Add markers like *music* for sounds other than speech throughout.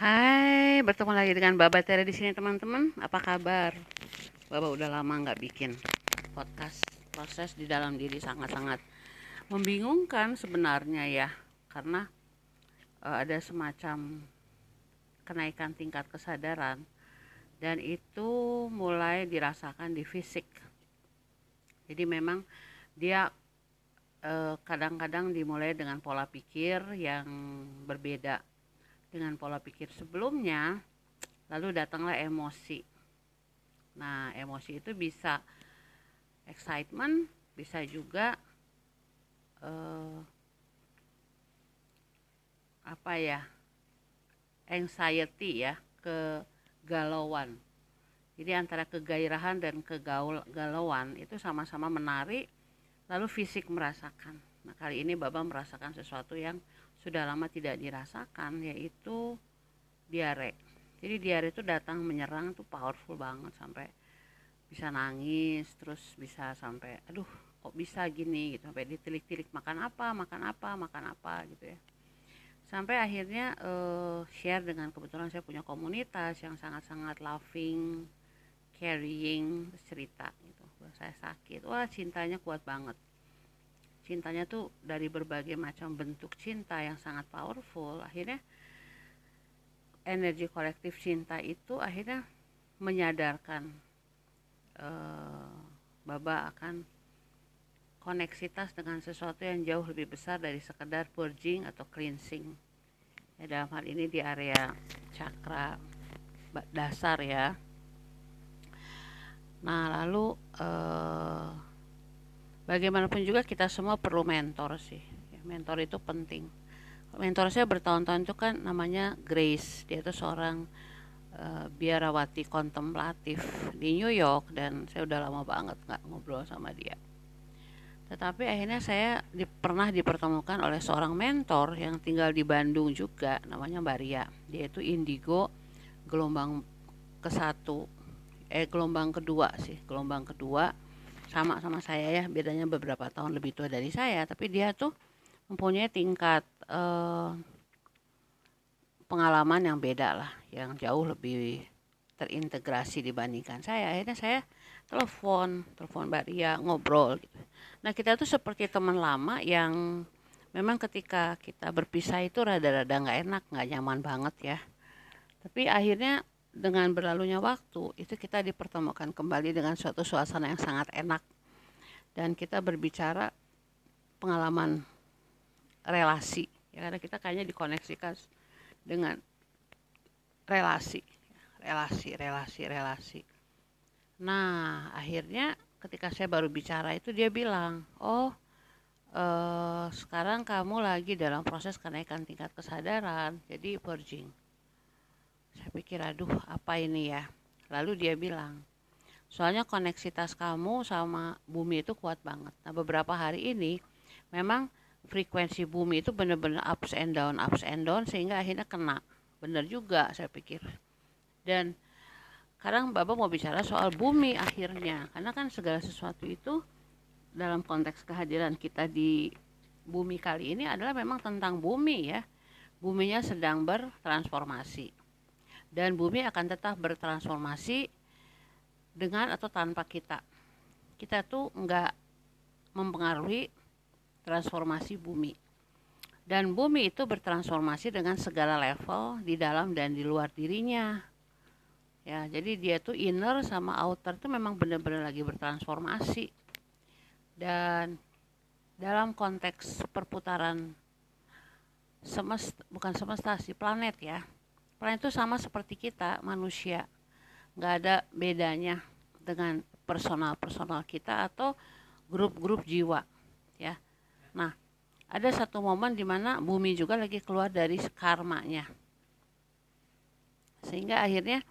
Hai, bertemu lagi dengan Baba Tere di sini teman-teman. Apa kabar? Baba udah lama nggak bikin podcast. Proses di dalam diri sangat-sangat membingungkan sebenarnya ya, karena uh, ada semacam kenaikan tingkat kesadaran dan itu mulai dirasakan di fisik. Jadi memang dia eh, kadang-kadang uh, dimulai dengan pola pikir yang berbeda dengan pola pikir sebelumnya lalu datanglah emosi. Nah emosi itu bisa excitement bisa juga uh, apa ya anxiety ya kegalauan. Jadi antara kegairahan dan kegalauan itu sama-sama menarik lalu fisik merasakan. Nah kali ini Baba merasakan sesuatu yang sudah lama tidak dirasakan yaitu diare. Jadi diare itu datang menyerang tuh powerful banget sampai bisa nangis terus bisa sampai aduh kok bisa gini? Gitu sampai ditilik-tilik makan apa? Makan apa? Makan apa? Gitu ya. Sampai akhirnya uh, share dengan kebetulan saya punya komunitas yang sangat-sangat loving carrying cerita gitu. Saya sakit. Wah cintanya kuat banget cintanya tuh dari berbagai macam bentuk cinta yang sangat powerful akhirnya energi kolektif cinta itu akhirnya menyadarkan uh, Baba akan koneksitas dengan sesuatu yang jauh lebih besar dari sekedar purging atau cleansing. Ya, dalam hal ini di area cakra dasar ya. Nah lalu uh, bagaimanapun juga kita semua perlu mentor sih. Ya, mentor itu penting. Mentor saya bertahun-tahun itu kan namanya Grace. Dia itu seorang uh, biarawati kontemplatif di New York dan saya udah lama banget nggak ngobrol sama dia. Tetapi akhirnya saya di, pernah dipertemukan oleh seorang mentor yang tinggal di Bandung juga namanya Maria dia itu indigo gelombang ke satu eh gelombang kedua sih gelombang kedua sama sama saya ya bedanya beberapa tahun lebih tua dari saya tapi dia tuh mempunyai tingkat uh, pengalaman yang beda lah yang jauh lebih terintegrasi dibandingkan saya. Akhirnya saya telepon telepon Mbak Ria ngobrol gitu. Nah kita tuh seperti teman lama yang memang ketika kita berpisah itu rada-rada nggak enak nggak nyaman banget ya. Tapi akhirnya dengan berlalunya waktu itu kita dipertemukan kembali dengan suatu suasana yang sangat enak. Dan kita berbicara pengalaman relasi ya karena kita kayaknya dikoneksikan dengan relasi relasi relasi relasi. Nah akhirnya ketika saya baru bicara itu dia bilang oh eh, sekarang kamu lagi dalam proses kenaikan tingkat kesadaran jadi purging saya pikir aduh apa ini ya? Lalu dia bilang soalnya koneksitas kamu sama bumi itu kuat banget. Nah beberapa hari ini memang frekuensi bumi itu benar-benar ups and down ups and down sehingga akhirnya kena. Benar juga saya pikir. Dan sekarang Bapak mau bicara soal bumi akhirnya karena kan segala sesuatu itu dalam konteks kehadiran kita di bumi kali ini adalah memang tentang bumi ya. Buminya sedang bertransformasi dan bumi akan tetap bertransformasi dengan atau tanpa kita. Kita tuh nggak mempengaruhi transformasi bumi. Dan bumi itu bertransformasi dengan segala level di dalam dan di luar dirinya. Ya, jadi dia tuh inner sama outer tuh memang benar-benar lagi bertransformasi. Dan dalam konteks perputaran semesta bukan semesta sih planet ya Planet itu sama seperti kita manusia, nggak ada bedanya dengan personal-personal kita atau grup-grup jiwa, ya. Nah, ada satu momen di mana bumi juga lagi keluar dari karmanya, sehingga akhirnya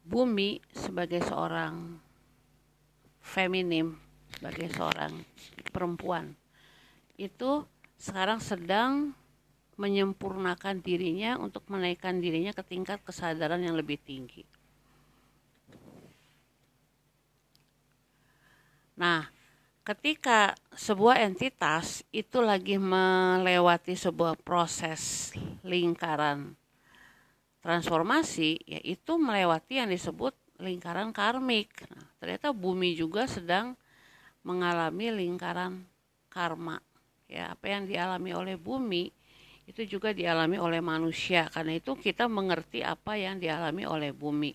bumi sebagai seorang feminim, sebagai seorang perempuan itu sekarang sedang menyempurnakan dirinya untuk menaikkan dirinya ke tingkat kesadaran yang lebih tinggi. Nah, ketika sebuah entitas itu lagi melewati sebuah proses lingkaran transformasi yaitu melewati yang disebut lingkaran karmik. Nah, ternyata bumi juga sedang mengalami lingkaran karma. Ya, apa yang dialami oleh bumi itu juga dialami oleh manusia. Karena itu kita mengerti apa yang dialami oleh bumi.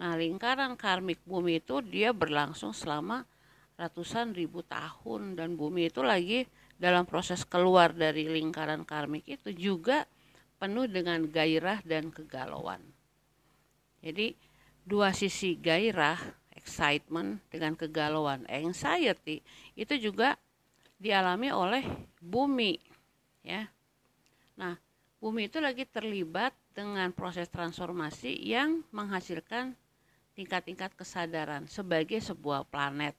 Nah, lingkaran karmik bumi itu dia berlangsung selama ratusan ribu tahun dan bumi itu lagi dalam proses keluar dari lingkaran karmik itu juga penuh dengan gairah dan kegalauan. Jadi dua sisi gairah, excitement dengan kegalauan, anxiety itu juga dialami oleh bumi, ya. Nah, bumi itu lagi terlibat dengan proses transformasi yang menghasilkan tingkat-tingkat kesadaran sebagai sebuah planet.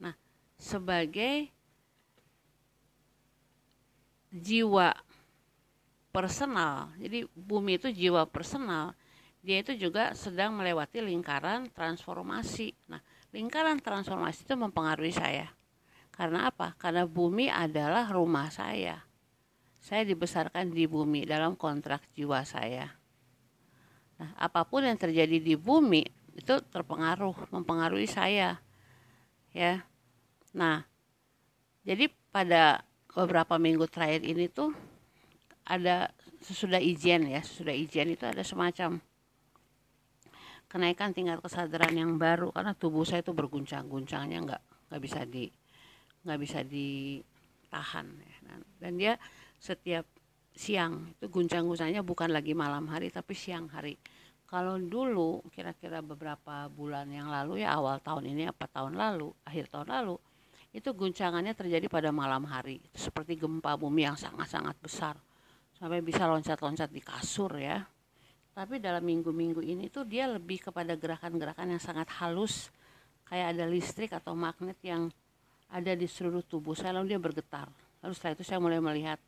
Nah, sebagai jiwa personal. Jadi bumi itu jiwa personal. Dia itu juga sedang melewati lingkaran transformasi. Nah, lingkaran transformasi itu mempengaruhi saya. Karena apa? Karena bumi adalah rumah saya. Saya dibesarkan di bumi dalam kontrak jiwa saya. Nah, apa pun yang terjadi di bumi itu terpengaruh, mempengaruhi saya. Ya. Nah, jadi pada beberapa minggu terakhir ini tuh ada sesudah izin ya sesudah izin itu ada semacam kenaikan tingkat kesadaran yang baru karena tubuh saya itu berguncang-guncangnya nggak nggak bisa di nggak bisa ditahan ya. dan dia setiap siang. Itu guncang-guncangnya bukan lagi malam hari tapi siang hari. Kalau dulu kira-kira beberapa bulan yang lalu ya awal tahun ini apa tahun lalu akhir tahun lalu itu guncangannya terjadi pada malam hari. Seperti gempa bumi yang sangat-sangat besar. Sampai bisa loncat-loncat di kasur ya. Tapi dalam minggu-minggu ini tuh dia lebih kepada gerakan-gerakan yang sangat halus. Kayak ada listrik atau magnet yang ada di seluruh tubuh saya lalu dia bergetar. Lalu setelah itu saya mulai melihat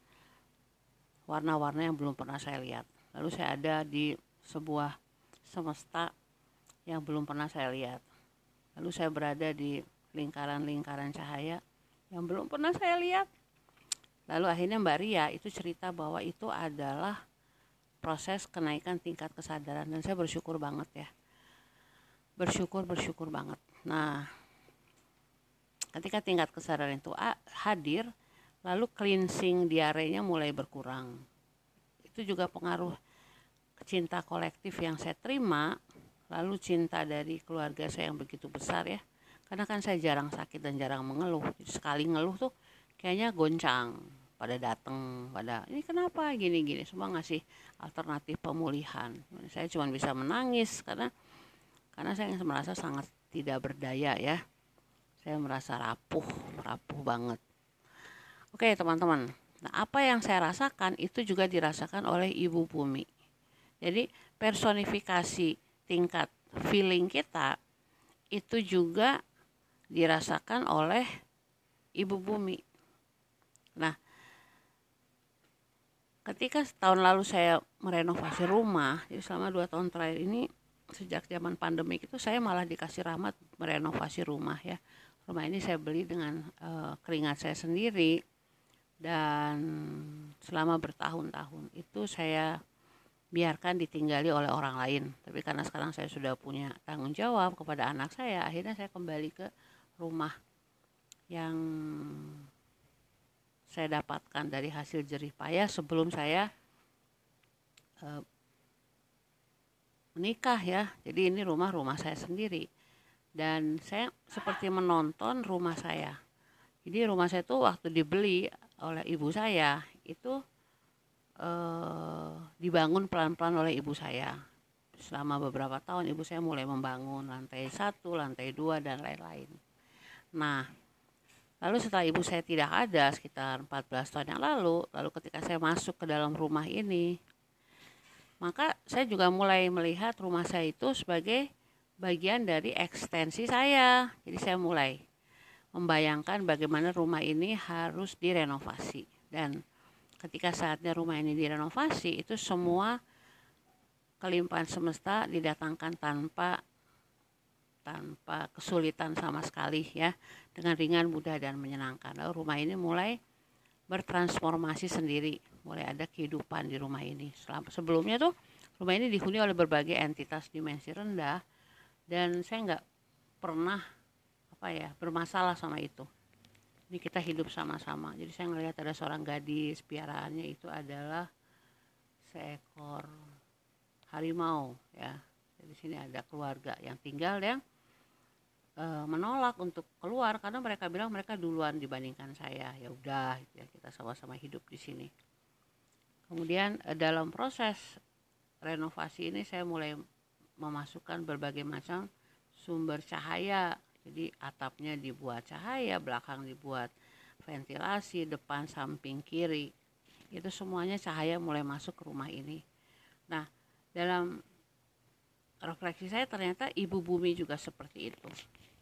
warna-warna yang belum pernah saya lihat. Lalu saya ada di sebuah semesta yang belum pernah saya lihat. Lalu saya berada di lingkaran-lingkaran cahaya yang belum pernah saya lihat Lalu akhirnya Mbak Ria itu cerita bahwa itu adalah proses kenaikan tingkat kesadaran dan saya bersyukur banget ya. Bersyukur bersyukur banget. Nah, ketika tingkat kesadaran itu hadir, lalu cleansing diarenya mulai berkurang. Itu juga pengaruh cinta kolektif yang saya terima, lalu cinta dari keluarga saya yang begitu besar ya. Karena kan saya jarang sakit dan jarang mengeluh. Sekali ngeluh tuh kayaknya goncang pada datang pada ini kenapa gini gini semua ngasih alternatif pemulihan saya cuma bisa menangis karena karena saya merasa sangat tidak berdaya ya saya merasa rapuh rapuh banget oke teman-teman. Nah apa yang saya rasakan itu juga dirasakan oleh ibu bumi. Jadi personifikasi tingkat feeling kita itu juga dirasakan oleh ibu bumi. Nah, ketika tahun lalu saya merenovasi rumah, jadi selama dua tahun terakhir ini sejak zaman pandemi itu saya malah dikasih rahmat merenovasi rumah ya. Rumah ini saya beli dengan uh, keringat saya sendiri dan selama bertahun-tahun itu saya biarkan ditinggali oleh orang lain. Tapi karena sekarang saya sudah punya tanggung jawab kepada anak saya, akhirnya saya kembali ke rumah yang saya dapatkan dari hasil jerih payah sebelum saya e, menikah ya. Jadi ini rumah-rumah saya sendiri. Dan saya seperti menonton rumah saya. Jadi rumah saya itu waktu dibeli oleh ibu saya itu e, dibangun pelan-pelan oleh ibu saya. Selama beberapa tahun ibu saya mulai membangun lantai satu, lantai dua dan lain-lain. Nah, Lalu setelah ibu saya tidak ada sekitar 14 tahun yang lalu, lalu ketika saya masuk ke dalam rumah ini, maka saya juga mulai melihat rumah saya itu sebagai bagian dari ekstensi saya. Jadi saya mulai membayangkan bagaimana rumah ini harus direnovasi. Dan ketika saatnya rumah ini direnovasi itu semua kelimpahan semesta didatangkan tanpa tanpa kesulitan sama sekali ya dengan ringan mudah dan menyenangkan. Lalu rumah ini mulai bertransformasi sendiri mulai ada kehidupan di rumah ini. Selama, sebelumnya tuh rumah ini dihuni oleh berbagai entitas dimensi rendah dan saya nggak pernah apa ya bermasalah sama itu. Ini kita hidup sama-sama. Jadi saya ngelihat ada seorang gadis piaraannya itu adalah seekor harimau ya. Di sini ada keluarga yang tinggal yang e, menolak untuk keluar karena mereka bilang mereka duluan dibandingkan saya. Ya udah gitu ya kita sama-sama hidup di sini. Kemudian e, dalam proses renovasi ini saya mulai memasukkan berbagai macam sumber cahaya jadi atapnya dibuat cahaya belakang dibuat ventilasi depan samping kiri itu semuanya cahaya mulai masuk ke rumah ini nah dalam refleksi saya ternyata ibu bumi juga seperti itu.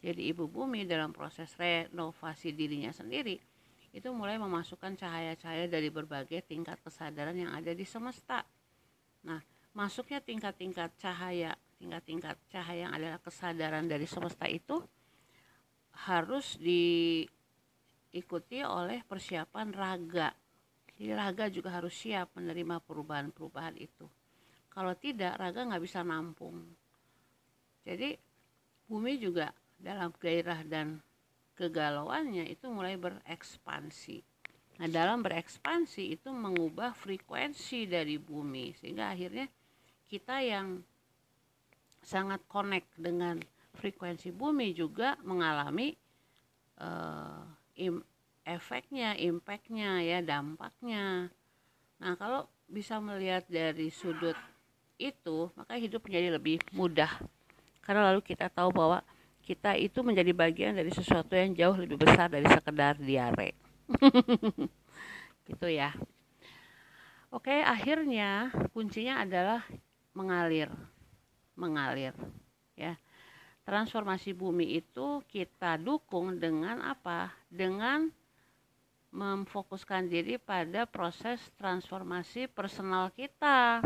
Jadi ibu bumi dalam proses renovasi dirinya sendiri itu mulai memasukkan cahaya-cahaya dari berbagai tingkat kesadaran yang ada di semesta. Nah, masuknya tingkat-tingkat cahaya, tingkat-tingkat cahaya yang adalah kesadaran dari semesta itu harus diikuti oleh persiapan raga. Jadi raga juga harus siap menerima perubahan-perubahan itu. Kalau tidak, raga nggak bisa nampung. Jadi bumi juga dalam gairah dan kegalauannya itu mulai berekspansi. Nah, dalam berekspansi itu mengubah frekuensi dari bumi sehingga akhirnya kita yang sangat connect dengan frekuensi bumi juga mengalami uh, efeknya, impactnya ya, dampaknya. Nah, kalau bisa melihat dari sudut itu maka hidup menjadi lebih mudah. Karena lalu kita tahu bahwa kita itu menjadi bagian dari sesuatu yang jauh lebih besar dari sekedar diare. *laughs* Gitu ya. Oke akhirnya kuncinya adalah mengalir. Mengalir ya transformasi bumi itu kita dukung dengan apa dengan memfokuskan diri pada proses transformasi personal kita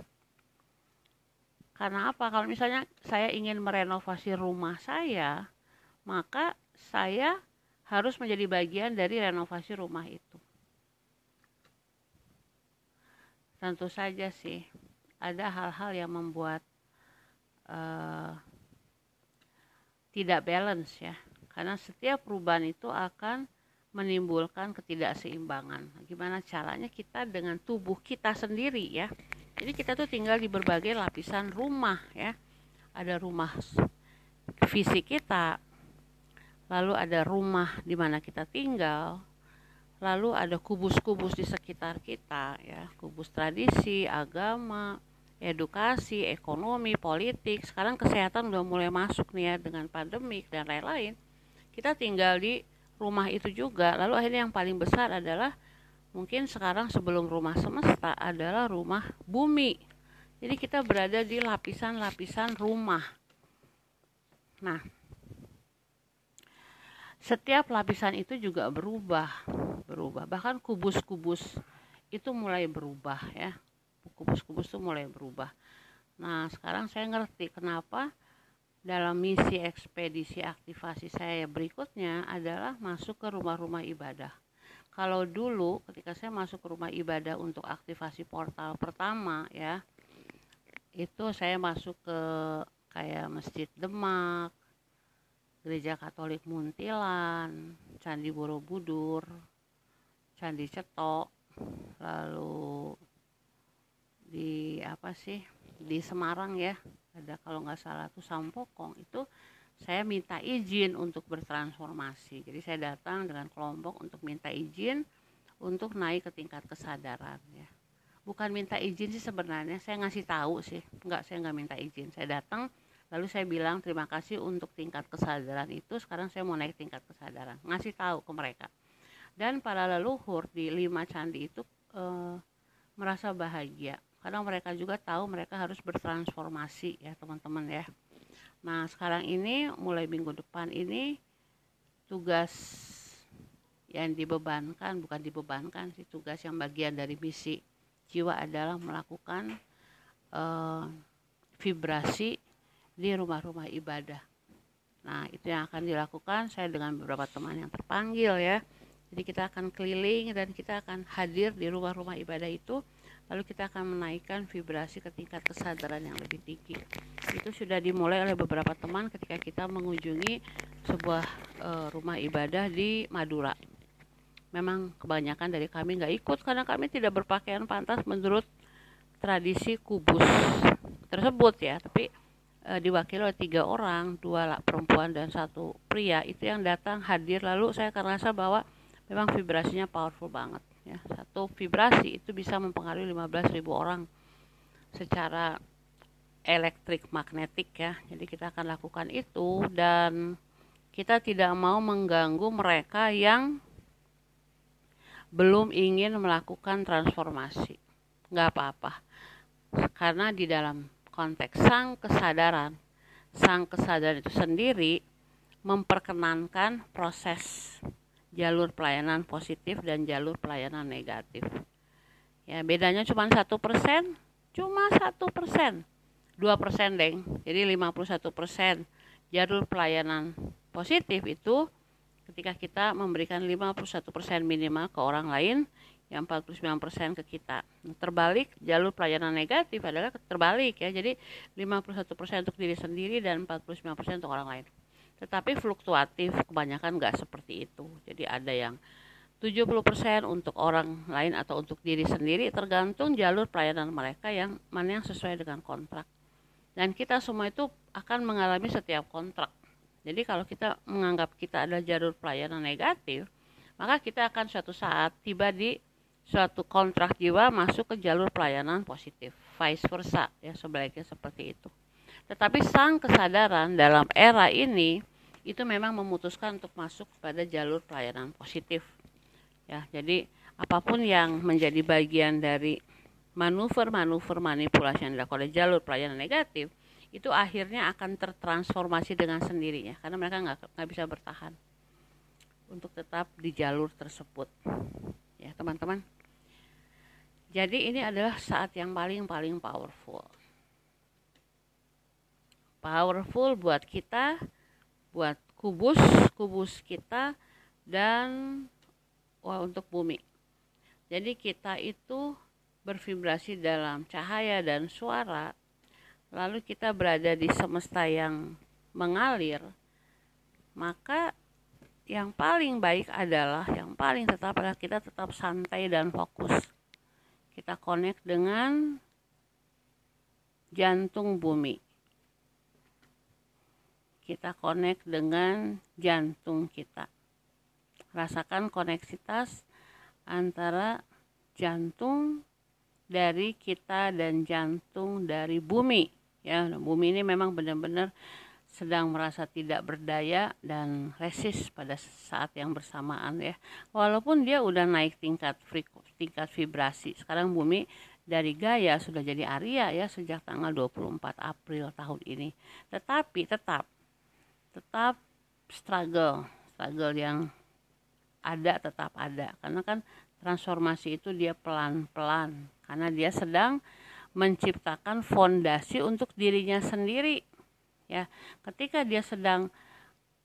karena apa? Kalau misalnya saya ingin merenovasi rumah saya, maka saya harus menjadi bagian dari renovasi rumah itu. Tentu saja sih, ada hal-hal yang membuat uh, tidak balance ya. Karena setiap perubahan itu akan menimbulkan ketidakseimbangan. Gimana caranya kita dengan tubuh kita sendiri ya jadi kita tuh tinggal di berbagai lapisan rumah ya ada rumah fisik kita lalu ada rumah di mana kita tinggal lalu ada kubus-kubus di sekitar kita ya kubus tradisi agama edukasi ekonomi politik sekarang kesehatan udah mulai masuk nih ya dengan pandemik dan lain-lain kita tinggal di rumah itu juga lalu akhirnya yang paling besar adalah mungkin sekarang sebelum rumah semesta adalah rumah bumi. Jadi kita berada di lapisan-lapisan rumah. Nah, setiap lapisan itu juga berubah, berubah. Bahkan kubus-kubus itu mulai berubah ya. Kubus-kubus itu mulai berubah. Nah, sekarang saya ngerti kenapa dalam misi ekspedisi aktivasi saya berikutnya adalah masuk ke rumah-rumah ibadah kalau dulu ketika saya masuk ke rumah ibadah untuk aktivasi portal pertama ya itu saya masuk ke kayak Masjid Demak, Gereja Katolik Muntilan, Candi Borobudur, Candi Cetok, lalu apa sih di Semarang ya ada kalau nggak salah tuh Sampokong itu saya minta izin untuk bertransformasi. Jadi saya datang dengan kelompok untuk minta izin untuk naik ke tingkat kesadaran ya. Bukan minta izin sih sebenarnya, saya ngasih tahu sih. Enggak, saya nggak minta izin. Saya datang lalu saya bilang terima kasih untuk tingkat kesadaran itu. Sekarang saya mau naik tingkat kesadaran. Ngasih tahu ke mereka. Dan para leluhur di lima candi itu e, merasa bahagia karena mereka juga tahu mereka harus bertransformasi ya teman-teman ya Nah, sekarang ini mulai minggu depan ini tugas yang dibebankan, bukan dibebankan sih tugas yang bagian dari misi jiwa adalah melakukan uh, vibrasi di rumah-rumah ibadah. Nah, itu yang akan dilakukan saya dengan beberapa teman yang terpanggil ya. Jadi kita akan keliling dan kita akan hadir di rumah-rumah ibadah itu lalu kita akan menaikkan vibrasi ke tingkat kesadaran yang lebih tinggi. Itu sudah dimulai oleh beberapa teman ketika kita mengunjungi sebuah e, rumah ibadah di Madura. Memang kebanyakan dari kami nggak ikut karena kami tidak berpakaian pantas menurut tradisi kubus tersebut ya, tapi e, diwakili oleh tiga orang, dua perempuan dan satu pria itu yang datang hadir lalu saya akan rasa bahwa memang vibrasinya powerful banget ya. Satu vibrasi itu bisa mempengaruhi 15.000 orang secara elektrik magnetik ya. Jadi kita akan lakukan itu dan kita tidak mau mengganggu mereka yang belum ingin melakukan transformasi. Nggak apa-apa. Karena di dalam konteks sang kesadaran sang kesadaran itu sendiri memperkenankan proses jalur pelayanan positif dan jalur pelayanan negatif. Ya bedanya cuma satu persen, cuma satu persen, dua persen deng. Jadi 51 persen jalur pelayanan positif itu ketika kita memberikan 51 persen minimal ke orang lain, yang 49 persen ke kita. Nah, terbalik jalur pelayanan negatif adalah terbalik ya. Jadi 51 persen untuk diri sendiri dan 49 persen untuk orang lain tetapi fluktuatif kebanyakan nggak seperti itu. Jadi ada yang 70% untuk orang lain atau untuk diri sendiri tergantung jalur pelayanan mereka yang mana yang sesuai dengan kontrak. Dan kita semua itu akan mengalami setiap kontrak. Jadi kalau kita menganggap kita ada jalur pelayanan negatif maka kita akan suatu saat tiba di suatu kontrak jiwa masuk ke jalur pelayanan positif. Vice versa ya sebaliknya seperti itu tetapi sang kesadaran dalam era ini itu memang memutuskan untuk masuk pada jalur pelayanan positif. Ya, jadi apa pun yang menjadi bagian dari manuver-manuver manipulasi yang dilakukan oleh jalur pelayanan negatif itu akhirnya akan tertransformasi dengan sendirinya karena mereka nggak nggak bisa bertahan untuk tetap di jalur tersebut. Ya teman-teman. Jadi ini adalah saat yang paling paling powerful powerful buat kita buat kubus kubus kita dan wah untuk bumi. Jadi kita itu bervibrasi dalam cahaya dan suara, lalu kita berada di semesta yang mengalir, maka yang paling baik adalah yang paling tetap adalah kita tetap santai dan fokus. Kita connect dengan jantung bumi kita connect dengan jantung kita. Rasakan koneksitas antara jantung dari kita dan jantung dari bumi. Ya, bumi ini memang benar-benar sedang merasa tidak berdaya dan resis pada saat yang bersamaan ya. Walaupun dia udah naik tingkat tingkat vibrasi. Sekarang bumi dari Gaya sudah jadi Arya ya sejak tanggal 24 April tahun ini. Tetapi tetap tetap struggle struggle yang ada tetap ada. Karena kan transformasi itu dia pelan-pelan. Karena dia sedang menciptakan fondasi untuk dirinya sendiri ya. Ketika dia sedang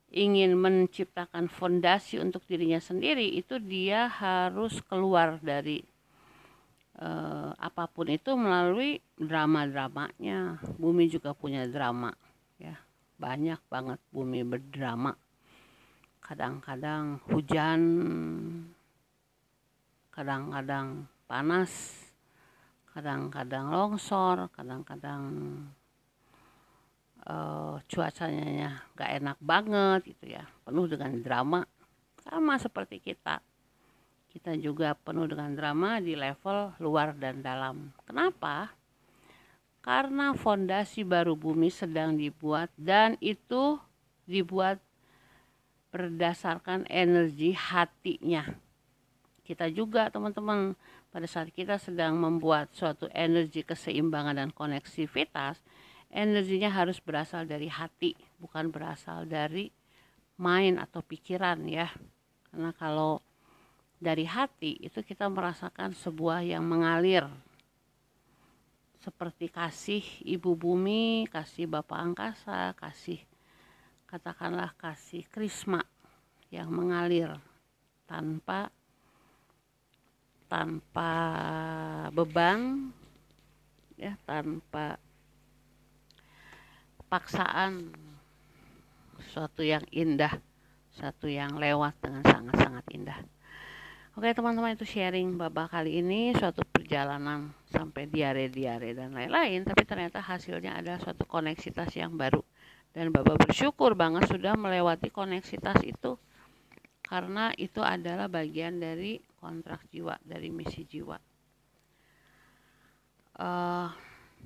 ingin menciptakan fondasi untuk dirinya sendiri itu dia harus keluar dari eh, apa pun itu melalui drama-dramanya. Bumi juga punya drama ya banyak banget bumi berdrama. Kadang-kadang hujan kadang-kadang panas kadang-kadang longsor kadang-kadang uh, cuacanya gak enak banget gitu ya. Penuh dengan drama. Sama seperti kita. Kita juga penuh dengan drama di level luar dan dalam. Kenapa karena fondasi baru bumi sedang dibuat dan itu dibuat berdasarkan energi hatinya. Kita juga teman-teman pada saat kita sedang membuat suatu energi keseimbangan dan koneksivitas, energinya harus berasal dari hati, bukan berasal dari main atau pikiran ya. Karena kalau dari hati itu kita merasakan sebuah yang mengalir seperti kasih ibu bumi, kasih bapak angkasa, kasih katakanlah kasih krisma yang mengalir tanpa tanpa beban ya tanpa paksaan suatu yang indah satu yang lewat dengan sangat-sangat indah Oke teman-teman itu sharing babak kali ini suatu perjalanan sampai diare-diare dan lain-lain tapi ternyata hasilnya ada suatu koneksitas yang baru. Dan Baba bersyukur banget sudah melewati koneksitas itu karena itu adalah bagian dari kontrak jiwa dari misi jiwa. Uh,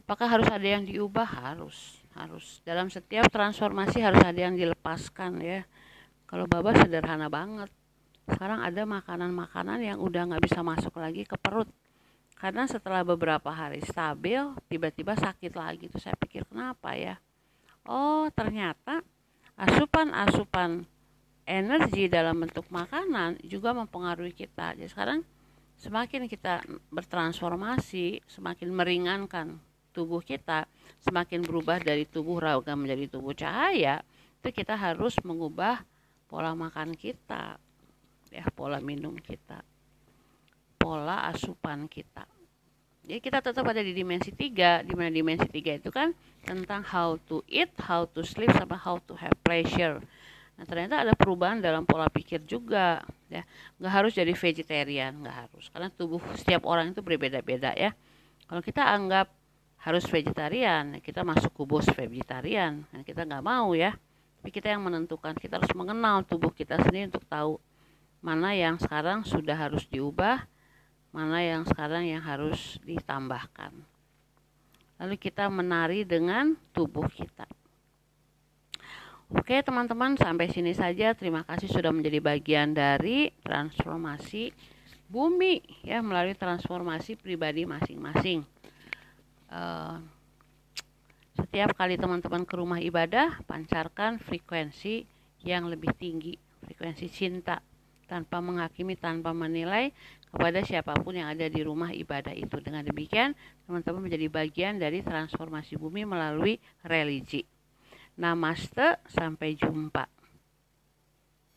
apakah harus ada yang diubah? Harus harus. Dalam setiap transformasi harus ada yang dilepaskan ya. Kalau Baba sederhana banget sekarang ada makanan-makanan yang udah nggak bisa masuk lagi ke perut. Karena setelah beberapa hari stabil tiba-tiba sakit lagi tuh. Saya pikir kenapa ya? Oh ternyata asupan-asupan energi dalam bentuk makanan juga mempengaruhi kita. Jadi sekarang semakin kita bertransformasi semakin meringankan tubuh kita semakin berubah dari tubuh raga menjadi tubuh cahaya itu kita harus mengubah pola makan kita ya pola minum kita. Pola asupan kita. Jadi kita tetap ada di dimensi tiga di mana dimensi tiga itu kan tentang how to eat how to sleep sama how to have pleasure. Nah ternyata ada perubahan dalam pola pikir juga ya. Nggak harus jadi vegetarian nggak harus. Karena tubuh setiap orang itu berbeda-beda ya. Kalau kita anggap harus vegetarian kita masuk kubus vegetarian. Nah, kita nggak mau ya. Tapi kita yang menentukan kita harus mengenal tubuh kita sendiri untuk tahu mana yang sekarang sudah harus diubah, mana yang sekarang yang harus ditambahkan. Lalu kita menari dengan tubuh kita. Oke teman-teman sampai sini saja. Terima kasih sudah menjadi bagian dari transformasi bumi ya melalui transformasi pribadi masing-masing. Uh, setiap kali teman-teman ke rumah ibadah, pancarkan frekuensi yang lebih tinggi, frekuensi cinta tanpa menghakimi, tanpa menilai kepada siapa pun yang ada di rumah ibadah itu. Dengan demikian, teman-teman menjadi bagian dari transformasi bumi melalui religi. Namaste, sampai jumpa.